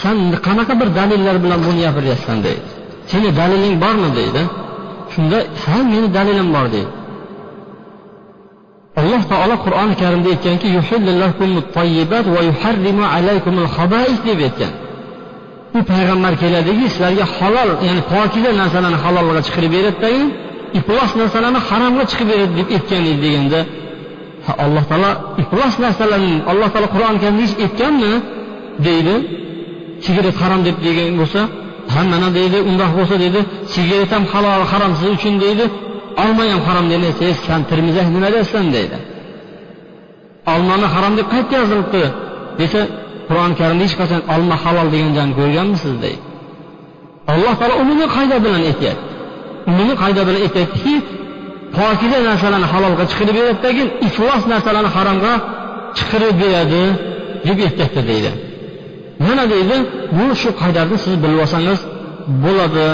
san qanaqa bir dalillar bilan buni gapiryapsan deydi. Seni daliling bormi deydi. Shunda ha meni dalilim bor deydi. Alloh taolo qur'oni karimda aytganki deb aytgan. U payg'ambar keladiki sizlarga halol ya'ni pokiza narsalarni halolga chiqarib beradidagi iflos narsalarni haromga chiqib beradi deb aytgan edi deganda alloh taolo iflos narsalarni alloh taolo qur'oni karimda aytganmi? deydi. Sigaret harom deb degan bo'lsa ha mana deydi undoq bo'lsa deydi sigaret ham halol harom siz uchun deydi olma ham harom desa san termizash nima deyapsan deydi. Olmani harom deb qayerda yozilibdi? desa qur'oni karimda hech qachon olma halol degan joyni ko'rganmisiz deydi. Alloh taolo umumiy qoida bilan aytyapti umumiy qoida bilan aytyaptiki pokiza narsalarni halolga chiqarib beradidagi iflos narsalarni haromga chiqarib beradi deb aytyapti deydi. Mana deydi? Bu shu qoidani siz bilib olsangiz bo'ladi.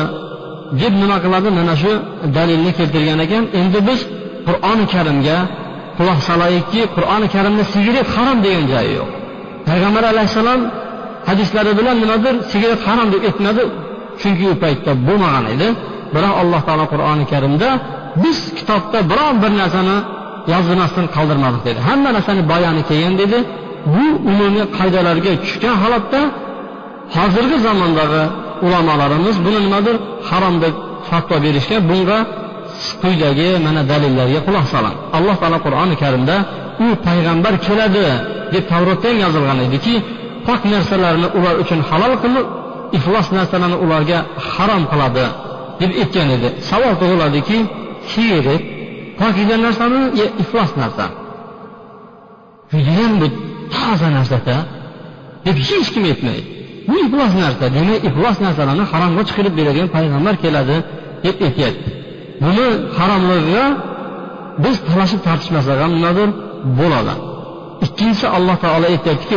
Deb nima qiladi? Mana shu dalilni keltirgan ekan. Endi biz qur'oni karimga quloq solaylikki qur'oni karimda sigaret harom degan joyi yo'q. Payg'ambar alayhissalom hadislari bilan nimadir sigaret harom deb aytmadi. Chunki u paytda bo'lmagan edi. Biroq alloh taolo qur'oni karimda biz kitobda biron bir narsani yozmasdan qoldirmadik dedi. Hamma narsani bayoni kelgan dedi. Bu umumiy qoidalarga tushgan holatda hozirgi zamondagi ulamolarimiz buni nimadir harom deb fatvo berishgan. Bunga quyidagi mana dalillarga quloq soling. Alloh taolo qur'oni karimda u payg'ambar keladi deb tavrotda ham yozilgan ediki pok narsalarni ular uchun halol qilib iflos narsalarni ularga harom qiladi deb aytgan edi. Savol tug'iladiki sigaret pokiza narsami yo iflos narsa? Judayam bu ba'zi narsada deb hech kim aytmaydi. Bu iflos narsa demak iflos narsalarni haromga chiqarib beradigan payg'ambar keladi deb aytyapti. Buni haromligiga biz talashib tortishmasak ham nimadir bo'ladi. Ikkinchisi alloh taolo aytyaptiki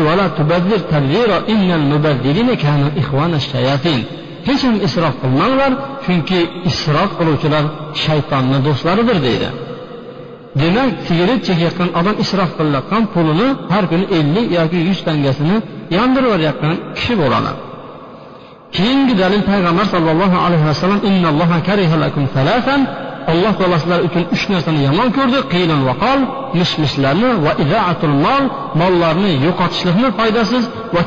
hech ham isrof qilmanglar chunki isrof qiluvchilar shaytonni do'stlaridir deydi. Demak sigaret chekayotgan odam isrof qilayotgan pulini har kuni ellik yoki yuz tangasini yondirib yuborayotgan kishi bo'ladi. Keyingi dalil payg'ambar sollallohu alayhi vasallam innalloha karihalakum salasan alloh taolo sizlar uchun uch narsani yomon ko'rdi. Qiylan vaqol mish mishlarni va idaatul mol mollarni yo'qotishlikni foydasiz va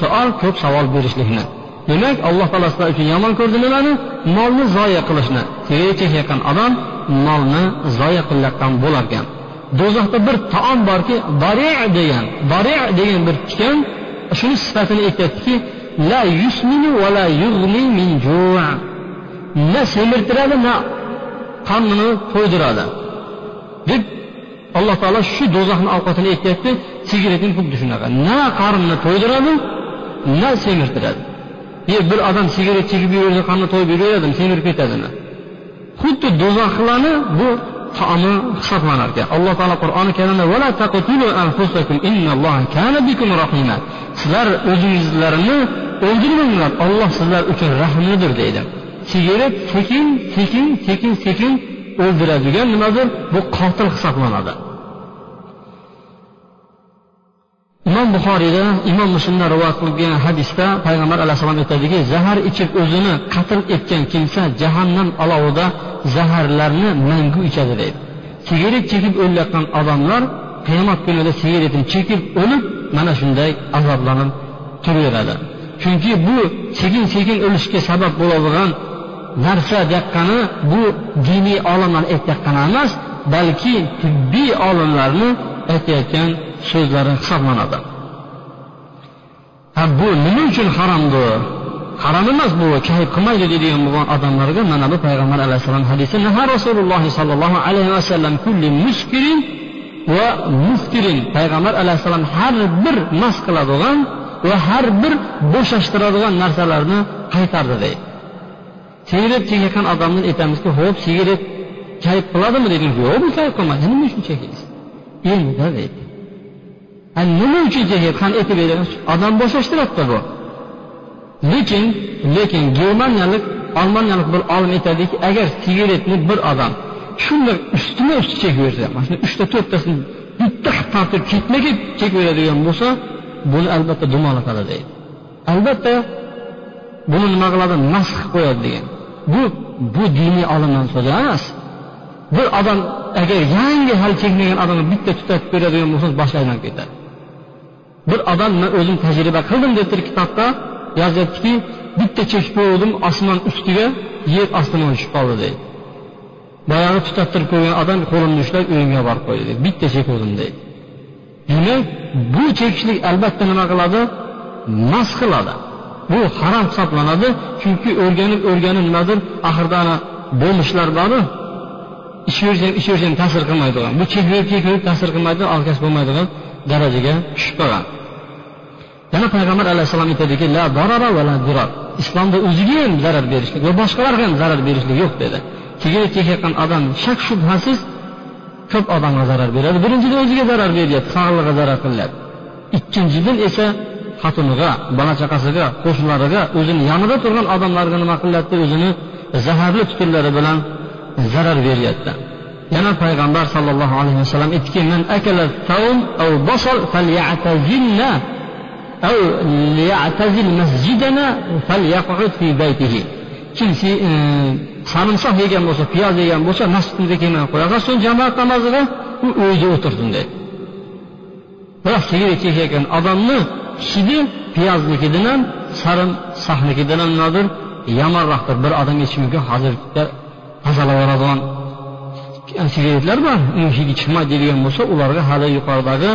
suol ko'p savol berishlikni. Demak alloh taolo sizlar uchun yomon ko'rdi nimani? Molni zoya qilishni. Sigaret chekayotgan odam molni zoya qilayotgan bo'larkan. Do'zaxda bir taom borki bari degan bari degan bir tikan shuni sifatini aytyaptiki la yusminu va la yug'li min ju' na semirtiradi na qornini to'ydiradi. Deb alloh taolo shu do'zaxni ovqatini aytyapti sigaretning xuddi shunaqa na qorinni to'ydiradi na semirtiradi. E bir odam sigaret chekib yuraversa qorni to'yib yuraveradimi semirib ketadimi? Xuddi do'zaxlarni bu taomi hisoblanar ekan alloh taolo qur'oni karimda sizlar o'zingizlarni o'ldirmanglar olloh sizlar uchun rahmlidir deydi. Sigiri sekin sekin sekin sekin o'ldiradigan nimadir bu qotil hisoblanadi. Imom buxoriyda imom muslimda rivoyat qilgan hadisda payg'ambar alayhissalom aytadiki zahar ichib o'zini qatl etgan kimsa jahannam olovida zaharlarni mangu ichadi deydi. Sigaret chekib o'layotgan odamlar qiyomat kunida sigaretini chekib o'lib mana shunday azoblanib turaveradi. Chunki bu sekin sekin o'lishga sabab bo'ladigan narsa deqqani bu diniy olimlar aytayotgani emas balki tibbiy olimlarni aytayotgan so'zlari hisoblanadi ha bu nima uchun haromdir harom emas bu kayf qilmaydi deydigan bo'lgan odamlarga mana bu payg'ambar alayhissalom hadisi naha rasululloh sollallohu alayhi vasallam kulli muskirin va muftirin. Payg'ambar alayhissalom har bir mast qiladigan va har bir bo'shashtiradigan narsalarni qaytardi deydi. Sigaret chekayotgan odamdan aytamizki ho'p sigaret kayf qiladimi? dedik yo'q bu kayf qilmaydi. Nima uchun chekaysiz ilmda deydi nima uchun chekayapti qani aytib bering odam bo'shashtiradida bu. Lekin lekin germaniyalik olmaniyalik bir olim aytadiki agar sigaretni bir odam shunday ustma usti chekaversa mana shu uchta to'rttasini bitta tortib ketma ket chekaveradigan bo'lsa buni albatta dumolatadi deydi. Albatta buni nima qiladi? Nasx qilib qo'yadi degan. Bu bu diniy olimdan so'zi emas. Bir odam agar yangi hali chekmagan odamni bitta tutatib beradigan bo'lsangiz boshi aylanib ketadi. Bir odam man o'zim tajriba qildim deb turib kitobda yozyaptiki bitta chekib qo'ydim osmon ustiga yer ostimon tushib qoldi deydi. Boyagi tutattirib qo'ygan odam qo'limni ushlab uyimga borib qo'ydi deydi. Bitta chekuvdim deydi. Demak bu chekishlik albatta nima qiladi? Mas qiladi. Bu harom hisoblanadi chunki o'rganib o'rganib nimadir oxirida ana bo'lmishlar boru ichaversang ham ta'sir qilmaydigan. Bu chekverib chekverib ta'sir qilmaydi orqasi bo'lmaydigan darajaga tushib qolgan. Yana payg'ambar alayhissalom aytadiki la darara va la dirar. Islomda o'ziga ham zarar berishlik va boshqalarga ham zarar berishlik yo'q dedi. Sigaret chekayotgan odam shak shubhasiz ko'p odamga zarar beradi. Birinchidan o'ziga zarar beryapti sog'lig'iga zarar qilyapti? Ikkinchidan esa xotiniga bola chaqasiga qo'shnilariga o'zini yonida turgan odamlarga nima qilyapti? O'zini zaharli fikrlari bilan zarar beryapti. Yana payg'ambar sollallohu alayhi vasallam aytdiki man akala taum aw basal falyatazilna aw liyatazil masjidana falyaqud fi baytihi. Kim e, sarimsoq yegan bo'lsa piyoz yegan bo'lsa masjidimizga kelmay qo'ya qolsin jamoat namoziga u uyida o'tirsin dedi. Biroq sigaret chekayotgan odamni hidi piyoznikidan ham sarimsoqnikidan ham nimadir yomonroqdir bir odam aytishi mumkin hozirda tozalab yuboradigan sigaretlar bor uni hidi chiqmaydi deydigan bo'lsa ularga hali yuqoridagi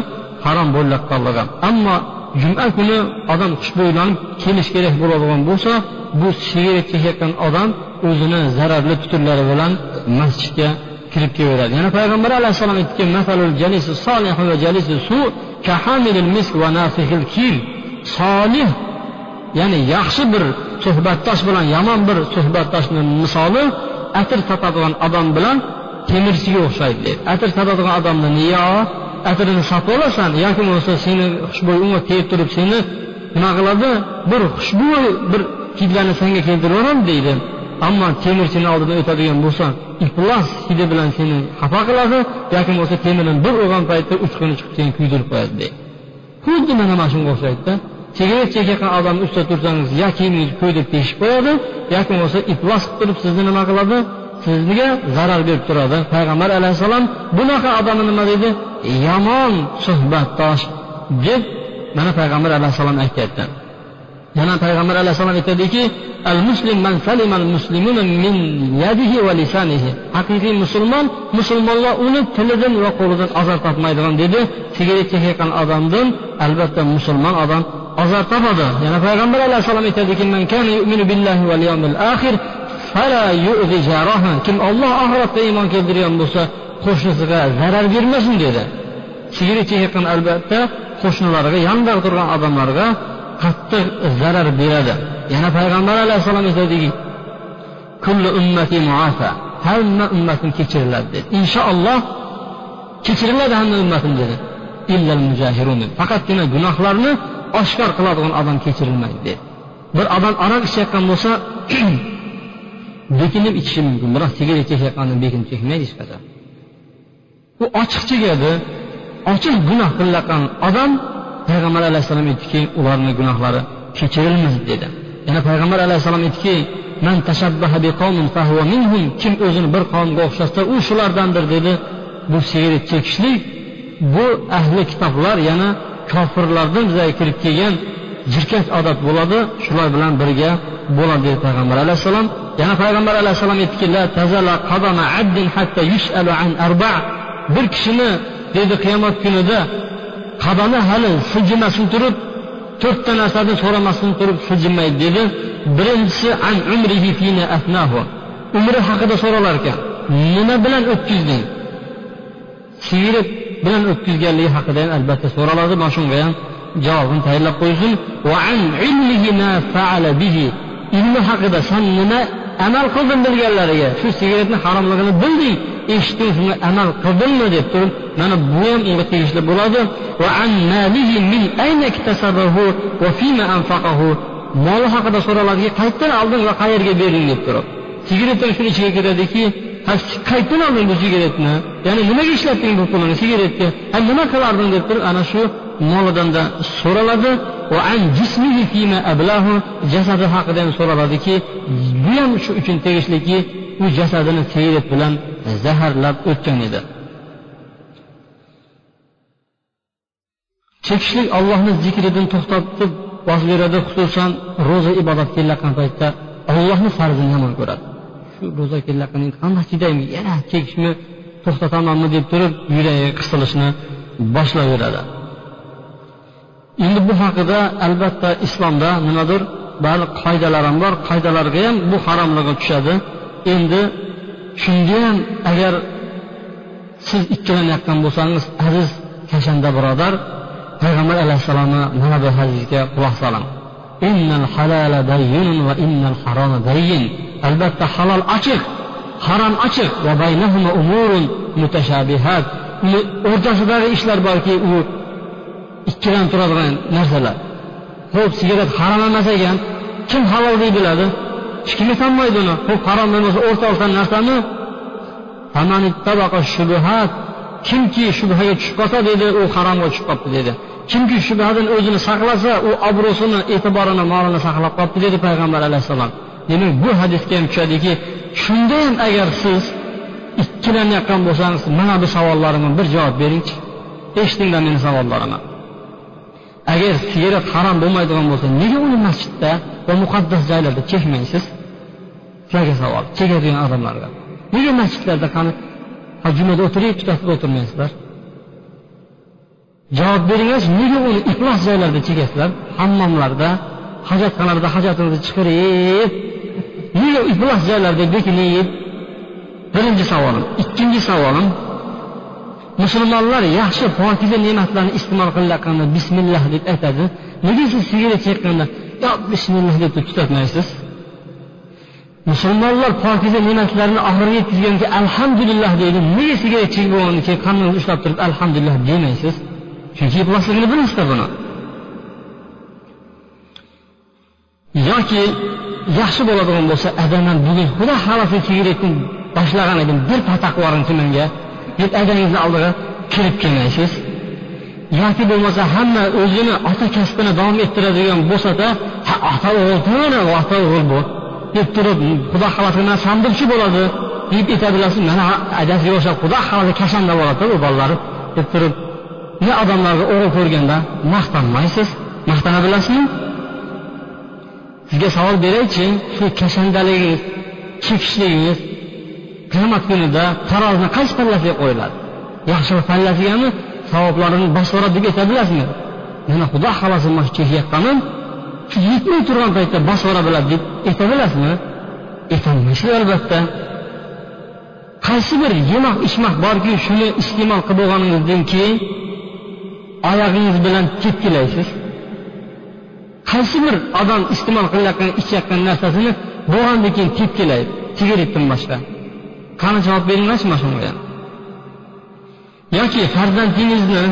harom bo'layotganligi ammo juma kuni odam xushbo'ylanib kelish kerak bo'ladigan bo'lsa bu sigaret chekayotgan odam o'zini zararli tutunlari bilan masjidga kirib kelaveradi yana payg'ambar alayhissalom aytdiki solih ya'ni yaxshi bir suhbatdosh bilan yomon bir suhbatdoshni misoli atir sotadigan odam bilan temirchiga o'xshaydi deydi. Atir sotadigan odamni yo atirini sotib olasan yoki bo'lmasa seni xushbo'y unga tegib turib seni nima qiladi? Bir xushbo'y bir hidlarni senga keltirib yuboradi deydi. Ammo temirchini oldidan o'tadigan bo'lsa iflos hidi bilan seni xafa qiladi yoki bo'lmasa temirni bir urgan paytda uchquni chiqib seni kuydirib qo'yadi deydi. Xuddi mana mana shunga o'xshaydida. Sigaret chekayotgan odamni ustida tursangiz yo kiyimingizni deb teshib qo'yadi yoki bo'lmasa iflos qilib turib sizni nima qiladi? Sizga zarar berib turadi. Payg'ambar alayhissalom bunaqa odamni nima deydi? Yomon suhbatdosh deb mana payg'ambar alayhissalom aytyapti. Yana payg'ambar alayhissalom aytadiki al muslim man salima al muslimuna min yadihi va lisanihi. Haqiqiy musulmon musulmonlar uni tilidan va qo'lidan ozor topmaydigan dedi. Sigaret chekayotgan odamdan albatta musulmon odam azob topadi. Yana payg'ambar alayhissalom aytadiki man yu'minu val akhir fala yu'zi kim olloh oxiratda iymon keltirgan bo'lsa qo'shnisiga zarar bermasin dedi. Sigaret chekayotgan albatta qo'shnilariga yonida turgan odamlarga qattiq zarar beradi. Yana payg'ambar alayhissalom aytadiki ummati muafa. Hamma ummatim kechiriladi dedi. Inshaalloh kechiriladi hamma ummatim dedi. Illal faqatgina gunohlarni oshkor qiladigan odam kechirilmaydi. Dedi bir odam aroq ichayotgan bo'lsa bekinib ichishi mumkin. Biroq sigaret chekayotganda bekinib chekmaydi hech qachon. U ochiq chekadi ochiq gunoh qilayotgan odam payg'ambar alayhissalom aytdiki ularni gunohlari kechirilmaydi dedi. Yana payg'ambar alayhissalom aytdiki man tashabbaha minhum kim o'zini bir qavmga o'xshatsa u shulardandir dedi. Bu sigaret chekishlik bu ahli kitoblar yana kofirlardan bizga kirib kelgan jirkanch odat bo'ladi shular bilan birga bo'ladi dedi payg'ambar alayhissalom. Yana payg'ambar alayhissalom aytdiki la hatta an arba. Bir kishini dedi qiyomat kunida qadami hali siljimasin turib to'rtta narsani so'ramasdan turib siljimaydi dedi. Birinchisi an umrihi fina afnahu umri haqida so'ralar ekan nima bilan o'tkazding? Sigaret bilan o'tkazganligi haqida ham albatta so'raladi mana shunga ham javobini tayyorlab qo'ysin an ma faala bihi. Ilmi haqida san nima amal qilding bilganlariga shu sigaretni haromligini bilding eshitding shunga amal qildingmi deb turib mana bu ham unga tegishli bo'ladi. Moli haqida so'raladiki qayerdan olding va qayerga berding deb turib Sigaretdan shuni ichiga kiradiki qayerdan olding bu sigaretni ya'ni nimaga ishlatding bu pulni sigaretga? Nima qilarding deb turib ana shu molidan da so'raladi. Jasadi haqida ham so'raladiki bu ham shu uchun tegishliki u jasadini sigaret bilan zaharlab o'tgan edi. Chekishlik ollohni zikridan to'xtatib bosh beradi xususan ro'za ibodat kelayotgan paytda ollohni farzini yomon ko'radi. Shu ro'za kelayotgan qanday chidaymi? Yana chekishni to'xtatamanmi deb turib yuragi qisilishni boshlayveradi endi bu haqida albatta islomda nimadir ba'zi qoidalar ham bor. Qoidalarga ham bu haromligi tushadi. Endi shunga ham agar siz ikkilanayotgan bo'lsangiz aziz kashanda birodar payg'ambar alayhissalomni mana bu hadisga quloq soling. Albatta halol ochiq harom ochiq. Uni o'rtasidagi ishlar borki u ikkilanib turadigan narsalar. Ho'p sigaret harom emas ekan. Kim halol deb biladi? Hech kim aytolmaydi uni. Ho'p harom bo'lmasa o'rta narsani kimki shubhaga tushib qolsa dedi u haromga tushib qolibdi dedi. Kimki shubhadan o'zini saqlasa u obro'sini e'tiborini molini saqlab qolibdi dedi payg'ambar alayhissalom. Demak bu hadisga ham tushadiki shunda ham agar siz ikkilanayotgan bo'lsangiz mana bu savollarimga bir javob beringchi? Eshitinglar meni savollarimni agar sigaret harom bo'lmaydigan bo'lsa nega uni masjidda va muqaddas joylarda chekmaysiz? Sizlarga savol chekadigan odamlarga. Nega masjidlarda qani jumada o'tirib tutatib o'tirmaysizlar? Javob beringlarchi nega uni iflos joylarda chekasizlar hammomlarda hojatxonalarda hojatimizni chiqarib nega iflos joylarda bekinib birinchi savolim. Ikkinchi savolim musulmonlar yaxshi pokiza ne'matlarni iste'mol qilayotganda bismillah deb aytadi. Nega siz sigaret chekkanda yo bismillah deb tutatmaysiz? Musulmonlar pokiza ne'matlarni oxiriga yetkazgandan alhamdulillah deydi. Nega sigaret chekib bo'lgandan keyin qonungizni ushlab turib alhamdulillah demaysiz? Chunki iflosligini bilasizlar buni. Yoki yaxshi bo'ladigan bo'lsa adaman bugun xudo xohlasa sigaretni boshlagan edim bir pataq yuboringchi menga deb adangizni oldiga kirib kelmaysiz. Yoki bo'lmasa hamma o'zini ota kasbini davom ettiradigan bo'lsada ha ota o'g'il ota o'g'il bu deb turib xudo xohlasa man sandirchi bo'ladi deb aytadilarsiz mana adasiga o'xshab xudo xohlasa kashanda bo'ladi u bolalari deb turib ne odamlarga o'g'il ko'rganda maqtanmaysiz? Maqtana bilasizmi? Sizga savol beraychi shu kashandaligingiz chekishligingiz qiyomat kunida tarozni qaysi pallasiga qo'yiladi yaxshilik pallasigami savoblarini boshqaradi deb ayta bilasizmi mana xudo xohlasa mana shu chekayotganim shu yetmay turgan paytda boshqara biladi deb ayta bilasizmi aytolmaysiz albatta. Qaysi bir yemoq ichmoq borki shuni iste'mol qilib bo'lganingizdan keyin oyog'ingiz bilan tepkilaysiz qaysi bir odam iste'mol qilayotgan ichayotgan narsasini bo'lgandan keyin tepkilaydi sigaretdan boshqa? Qani javob beringlarchi mana shunga yoki farzandingizni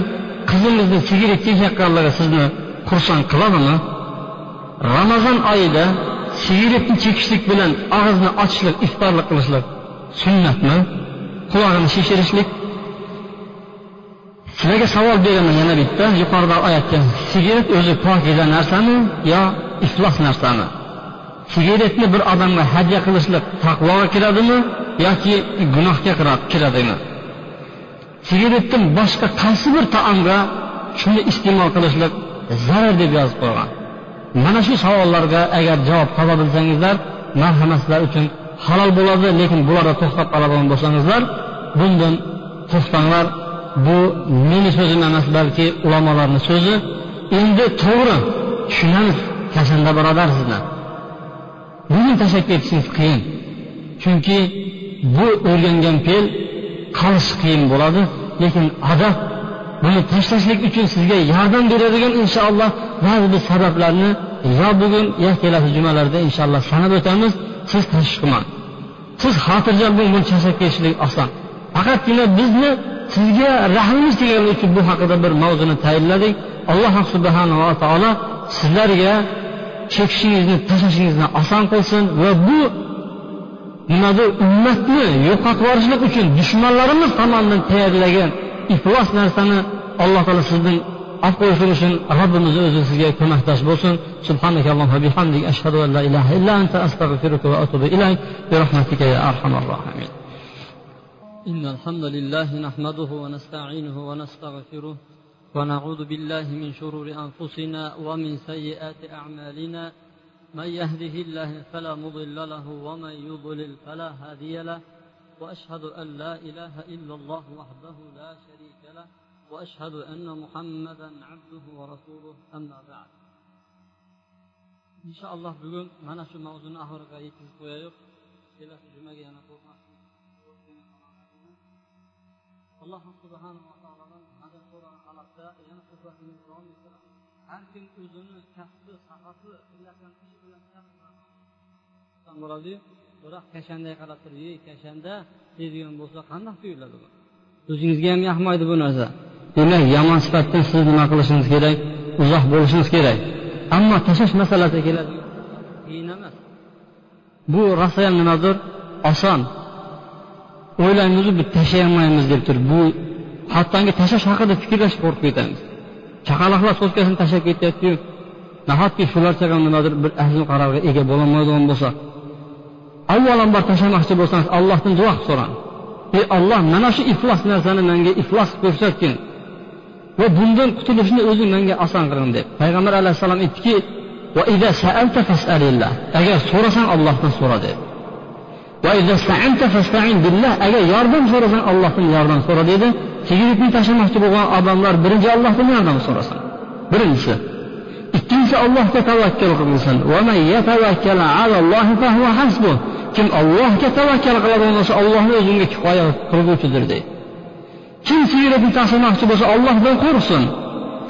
qizingizni sigaret chekayotganligi sizni xursand qiladimi? Ramazon oyida sigaretni chekishlik bilan og'izni ochishlik iftorlik qilishlik sunnatmi? Qulog'ini shishirishlik sizlarga savol beraman yana bitta. Yuqorida oyatda sigaret o'zi pokiza narsami yo iflos narsami? Sigaretni bir odamga hadya qilishlik taqvoga kiradimi yoki gunohga kiradimi? Sigaretdan boshqa qaysi bir taomga shuni iste'mol qilishlik zarar deb yozib qo'ygan? Mana shu savollarga agar javob topa bilsangizlar marhamat sizlar uchun halol bo'ladi lekin bularda to'xtab qoladigan bo'lsangizlar bundan to'xtanglar. Bu meni so'zim emas balki ulamolarni so'zi. Endi to'g'ri tushunamiz kashanda birodar sizlar bugun tashlab ketishingiz qiyin? Chunki bu o'rgangan fe'l qolishi qiyin bo'ladi lekin adab buni tashlashlik uchun sizga yordam beradigan inshaalloh ba'zi bir sabablarni yo bugun yo kelasi jumalarda inshaalloh sanab o'tamiz. Siz tashvish qilmang siz xotirjam bo'ling buni tashlab ketishlik oson. Faqatgina bizni sizga rahmimiz kelgani uchun bu haqida bir mavzuni tayinladik. Alloh subhanava taolo sizlarga chekishingizni tashlashingizni oson qilsin va bu nimadir ummatni yo'qotib yuborishlik uchun dushmanlarimiz tomonidan tayyorlagan iflos narsani alloh taolo sizdan af qo'yishlik uchun robbimiz o'zi sizga ko'makdosh bo'lsin. Subhanakallohu bihamdik. Ashhadu an la ilaha illa anta astag'firuka va atubu ilayk. Bi rahmatika ya arhamar rohimin. إن الحمد لله نحمده ونستعينه ونستغفره ونعوذ بالله من شرور أنفسنا ومن سيئات أعمالنا. من يهده الله فلا مضل له ومن يضلل فلا هادي له. وأشهد أن لا إله إلا الله وحده لا شريك له. وأشهد أن محمدا عبده ورسوله. أما بعد. الله بقول mana shu mavzuni oxiriga yetkazib qo'yayiq kelasi jumaga yana alloh subhanava taolodan madad so'rani xalaqda yana quvvatini davom ettiramiz har kim o'zini kasbi sahasi qilayotgan ish bilan bo'ladiyu biroq kashanday qarab turib ey kashanda deydigan bo'lsa qandoq tuyuladi bu? O'zingizga ham yoqmaydi bu narsa. Demak yomon sifatdan siz nima qilishingiz kerak? Uzoq bo'lishingiz kerak. Ammo tashlash masalasiga keladigan qiyin emas. Bu rosa ham nimadir oson. O'ylaymizu biz tashlayolmaymiz deb turib bu hattoki tashlash haqida fikrlashib qo'rqib ketamiz. Chaqaloqlar so'tkasini tashlab ketyaptiyu. Nahotki shularcha ham nimadir bir azm qarorga ega bo'lolmaydigan bo'lsa avvalambor tashlamoqchi bo'lsangiz allohdan duo qilib so'rang. Ey olloh mana shu iflos narsani menga iflos qilib ko'rsatgin va bundan qutulishni o'zing menga oson qilgin deb payg'ambar alayhissalom aytdiki agar so'rasang ollohdan so'ra dedi agar yordam so'rasang ollohdan yordam so'ra deydi. Sigaretni tashlamoqchi bo'lgan odamlar birinchi ollohdan yordam so'rasin. Birinchisi ikkinchisi allohga tavakkal qilsin kim allohga tavakkal qiladigan bo'lsa ollohni o'zi unga kifoya qilguvchidir deydi. Kim sigaretni tashlamoqchi bo'lsa ollohdan qo'rqsin.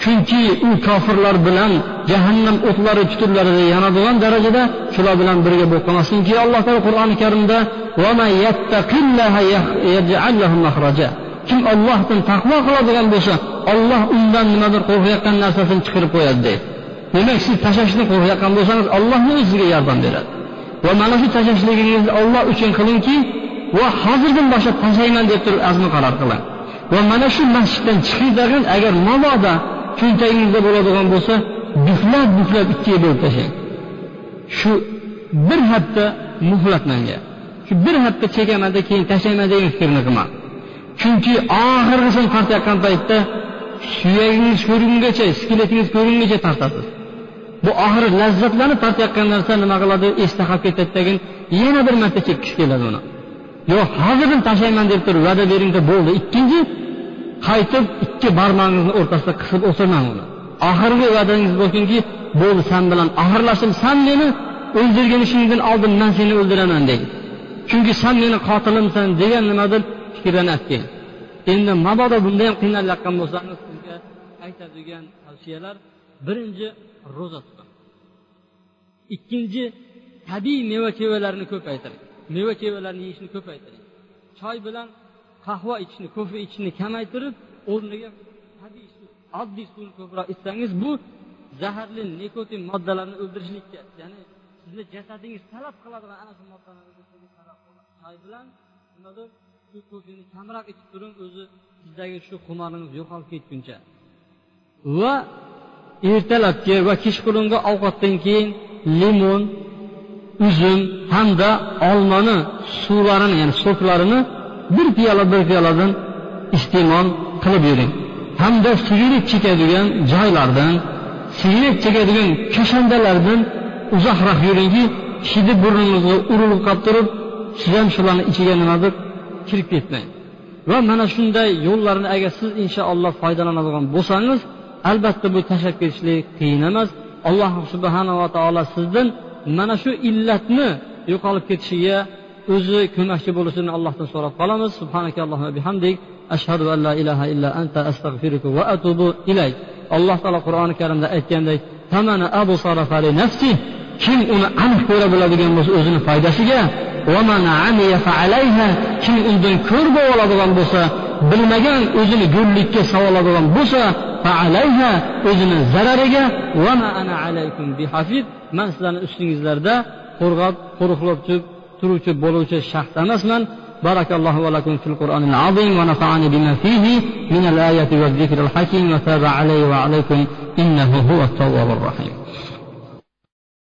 Chunki u kofirlar bilan jahannam o'tlari tuturlarida yonadigan darajada shular bilan birga bo'lib qolmasinki alloh taolo qur'oni karimda kim ollohdan taqvo qiladigan bo'lsa olloh undan nimadir qo'rqayotgan narsasini chiqarib qo'yadi deydi. Demak siz tashlashni qo'rqayotgan bo'lsangiz ollohni o'zi sizga yordam beradi? Va mana shu tashlashligingizni olloh uchun qilingki va hozirdan boshlab tashlayman deb turib azmi qaror qiling va mana shu masjiddan chiqinglar agar mabodo cho'ntagingizda bo'ladigan bo'lsa buflab buflab ikkiga bo'lib tashlang. Shu bir hafta muhlat manga shu bir hafta chekamanda keyin tashlayman degan fikrni qilmang chunki oxirgisini tortayotgan paytda suyagingiz ko'ringungacha skeletingiz ko'ringungacha tortasiz. Bu oxiri lazzatlanib tortayotgan narsa nima qiladi esda qolib ketadidagin yana bir marta chekkisi keladi uni. Yo'q hozirdan tashlayman deb turib va'da beringda bo'ldi. Ikkinchi qaytib ikki barmog'ingizni o'rtasida qisib o'tirmang uni. Oxirgi va'dangiz bo'lsinki bo'ldi san bilan oxirlashdim san meni o'ldirganishingdan oldin man seni o'ldiraman deydi. Chunki san meni qotilimsan degan nimadir fikrlanib keyin endi mabodo bunda ham qiynalayotgan bo'lsangiz sizga aytadigan tavsiyalar. Birinchi ro'za tuting ikkinchi tabiiy meva chevalarni ko'paytiring. Meva chevalarni yeyishni ko'paytiring. Choy bilan qahva ichishni kofe ichishni kamaytirib o'rniga tabiiy suv oddiy suvni ko'proq ichsangiz bu zaharli nikotin moddalarini o'ldirishlikka ya'ni sizni jasadingiz talab qiladigan ana shu moddalarni choy bilan nimadir shu kofeni kamroq ichib turing o'zi sizdagi shu xumoringiz yo'qolib ketguncha. Va ertalabki va kechqurungi ovqatdan keyin limon uzum hamda olmani suvlarini ya'ni soklarini bir piyola bir piyoladan iste'mol qilib yuring. Hamda sigaret chekadigan joylardan sigaret chekadigan kashandalardan uzoqroq yuringki hidi burningizga urilib qolib turib siz ham shularni ichiga nimadir kirib ketmang. Va mana shunday yo'llarni agar siz inshaalloh foydalanadigan bo'lsangiz albatta bu tashlab ketishlik qiyin emas. Alloh subhanava taolo sizdan mana shu illatni yo'qolib ketishiga o'zi ko'makchi bo'lishini allohdan so'rab qolamiz. Bihamdik. Ashhadu an la ilaha illa anta astag'firuka va atubu ilayk. Alloh taolo qur'oni karimda aytgandek kim uni aniq ko'ra biladigan bo'lsa o'zini foydasiga kim undan ko'r bo'lib oladigan bo'lsa bilmagan o'zini go'llikka savoladigan bo'lsa o'zini zarariga va ana alaykum bihafiz man sizlarni ustingizlarda qo'rg'ab qo'riqlab turuvchi bo'luvchi shaxs emasman. بارك الله ولكم في القرآن العظيم ونفعني بما فيه من الآية والذكر الحكيم وتاب علي وعليكم إنه هو التواب الرحيم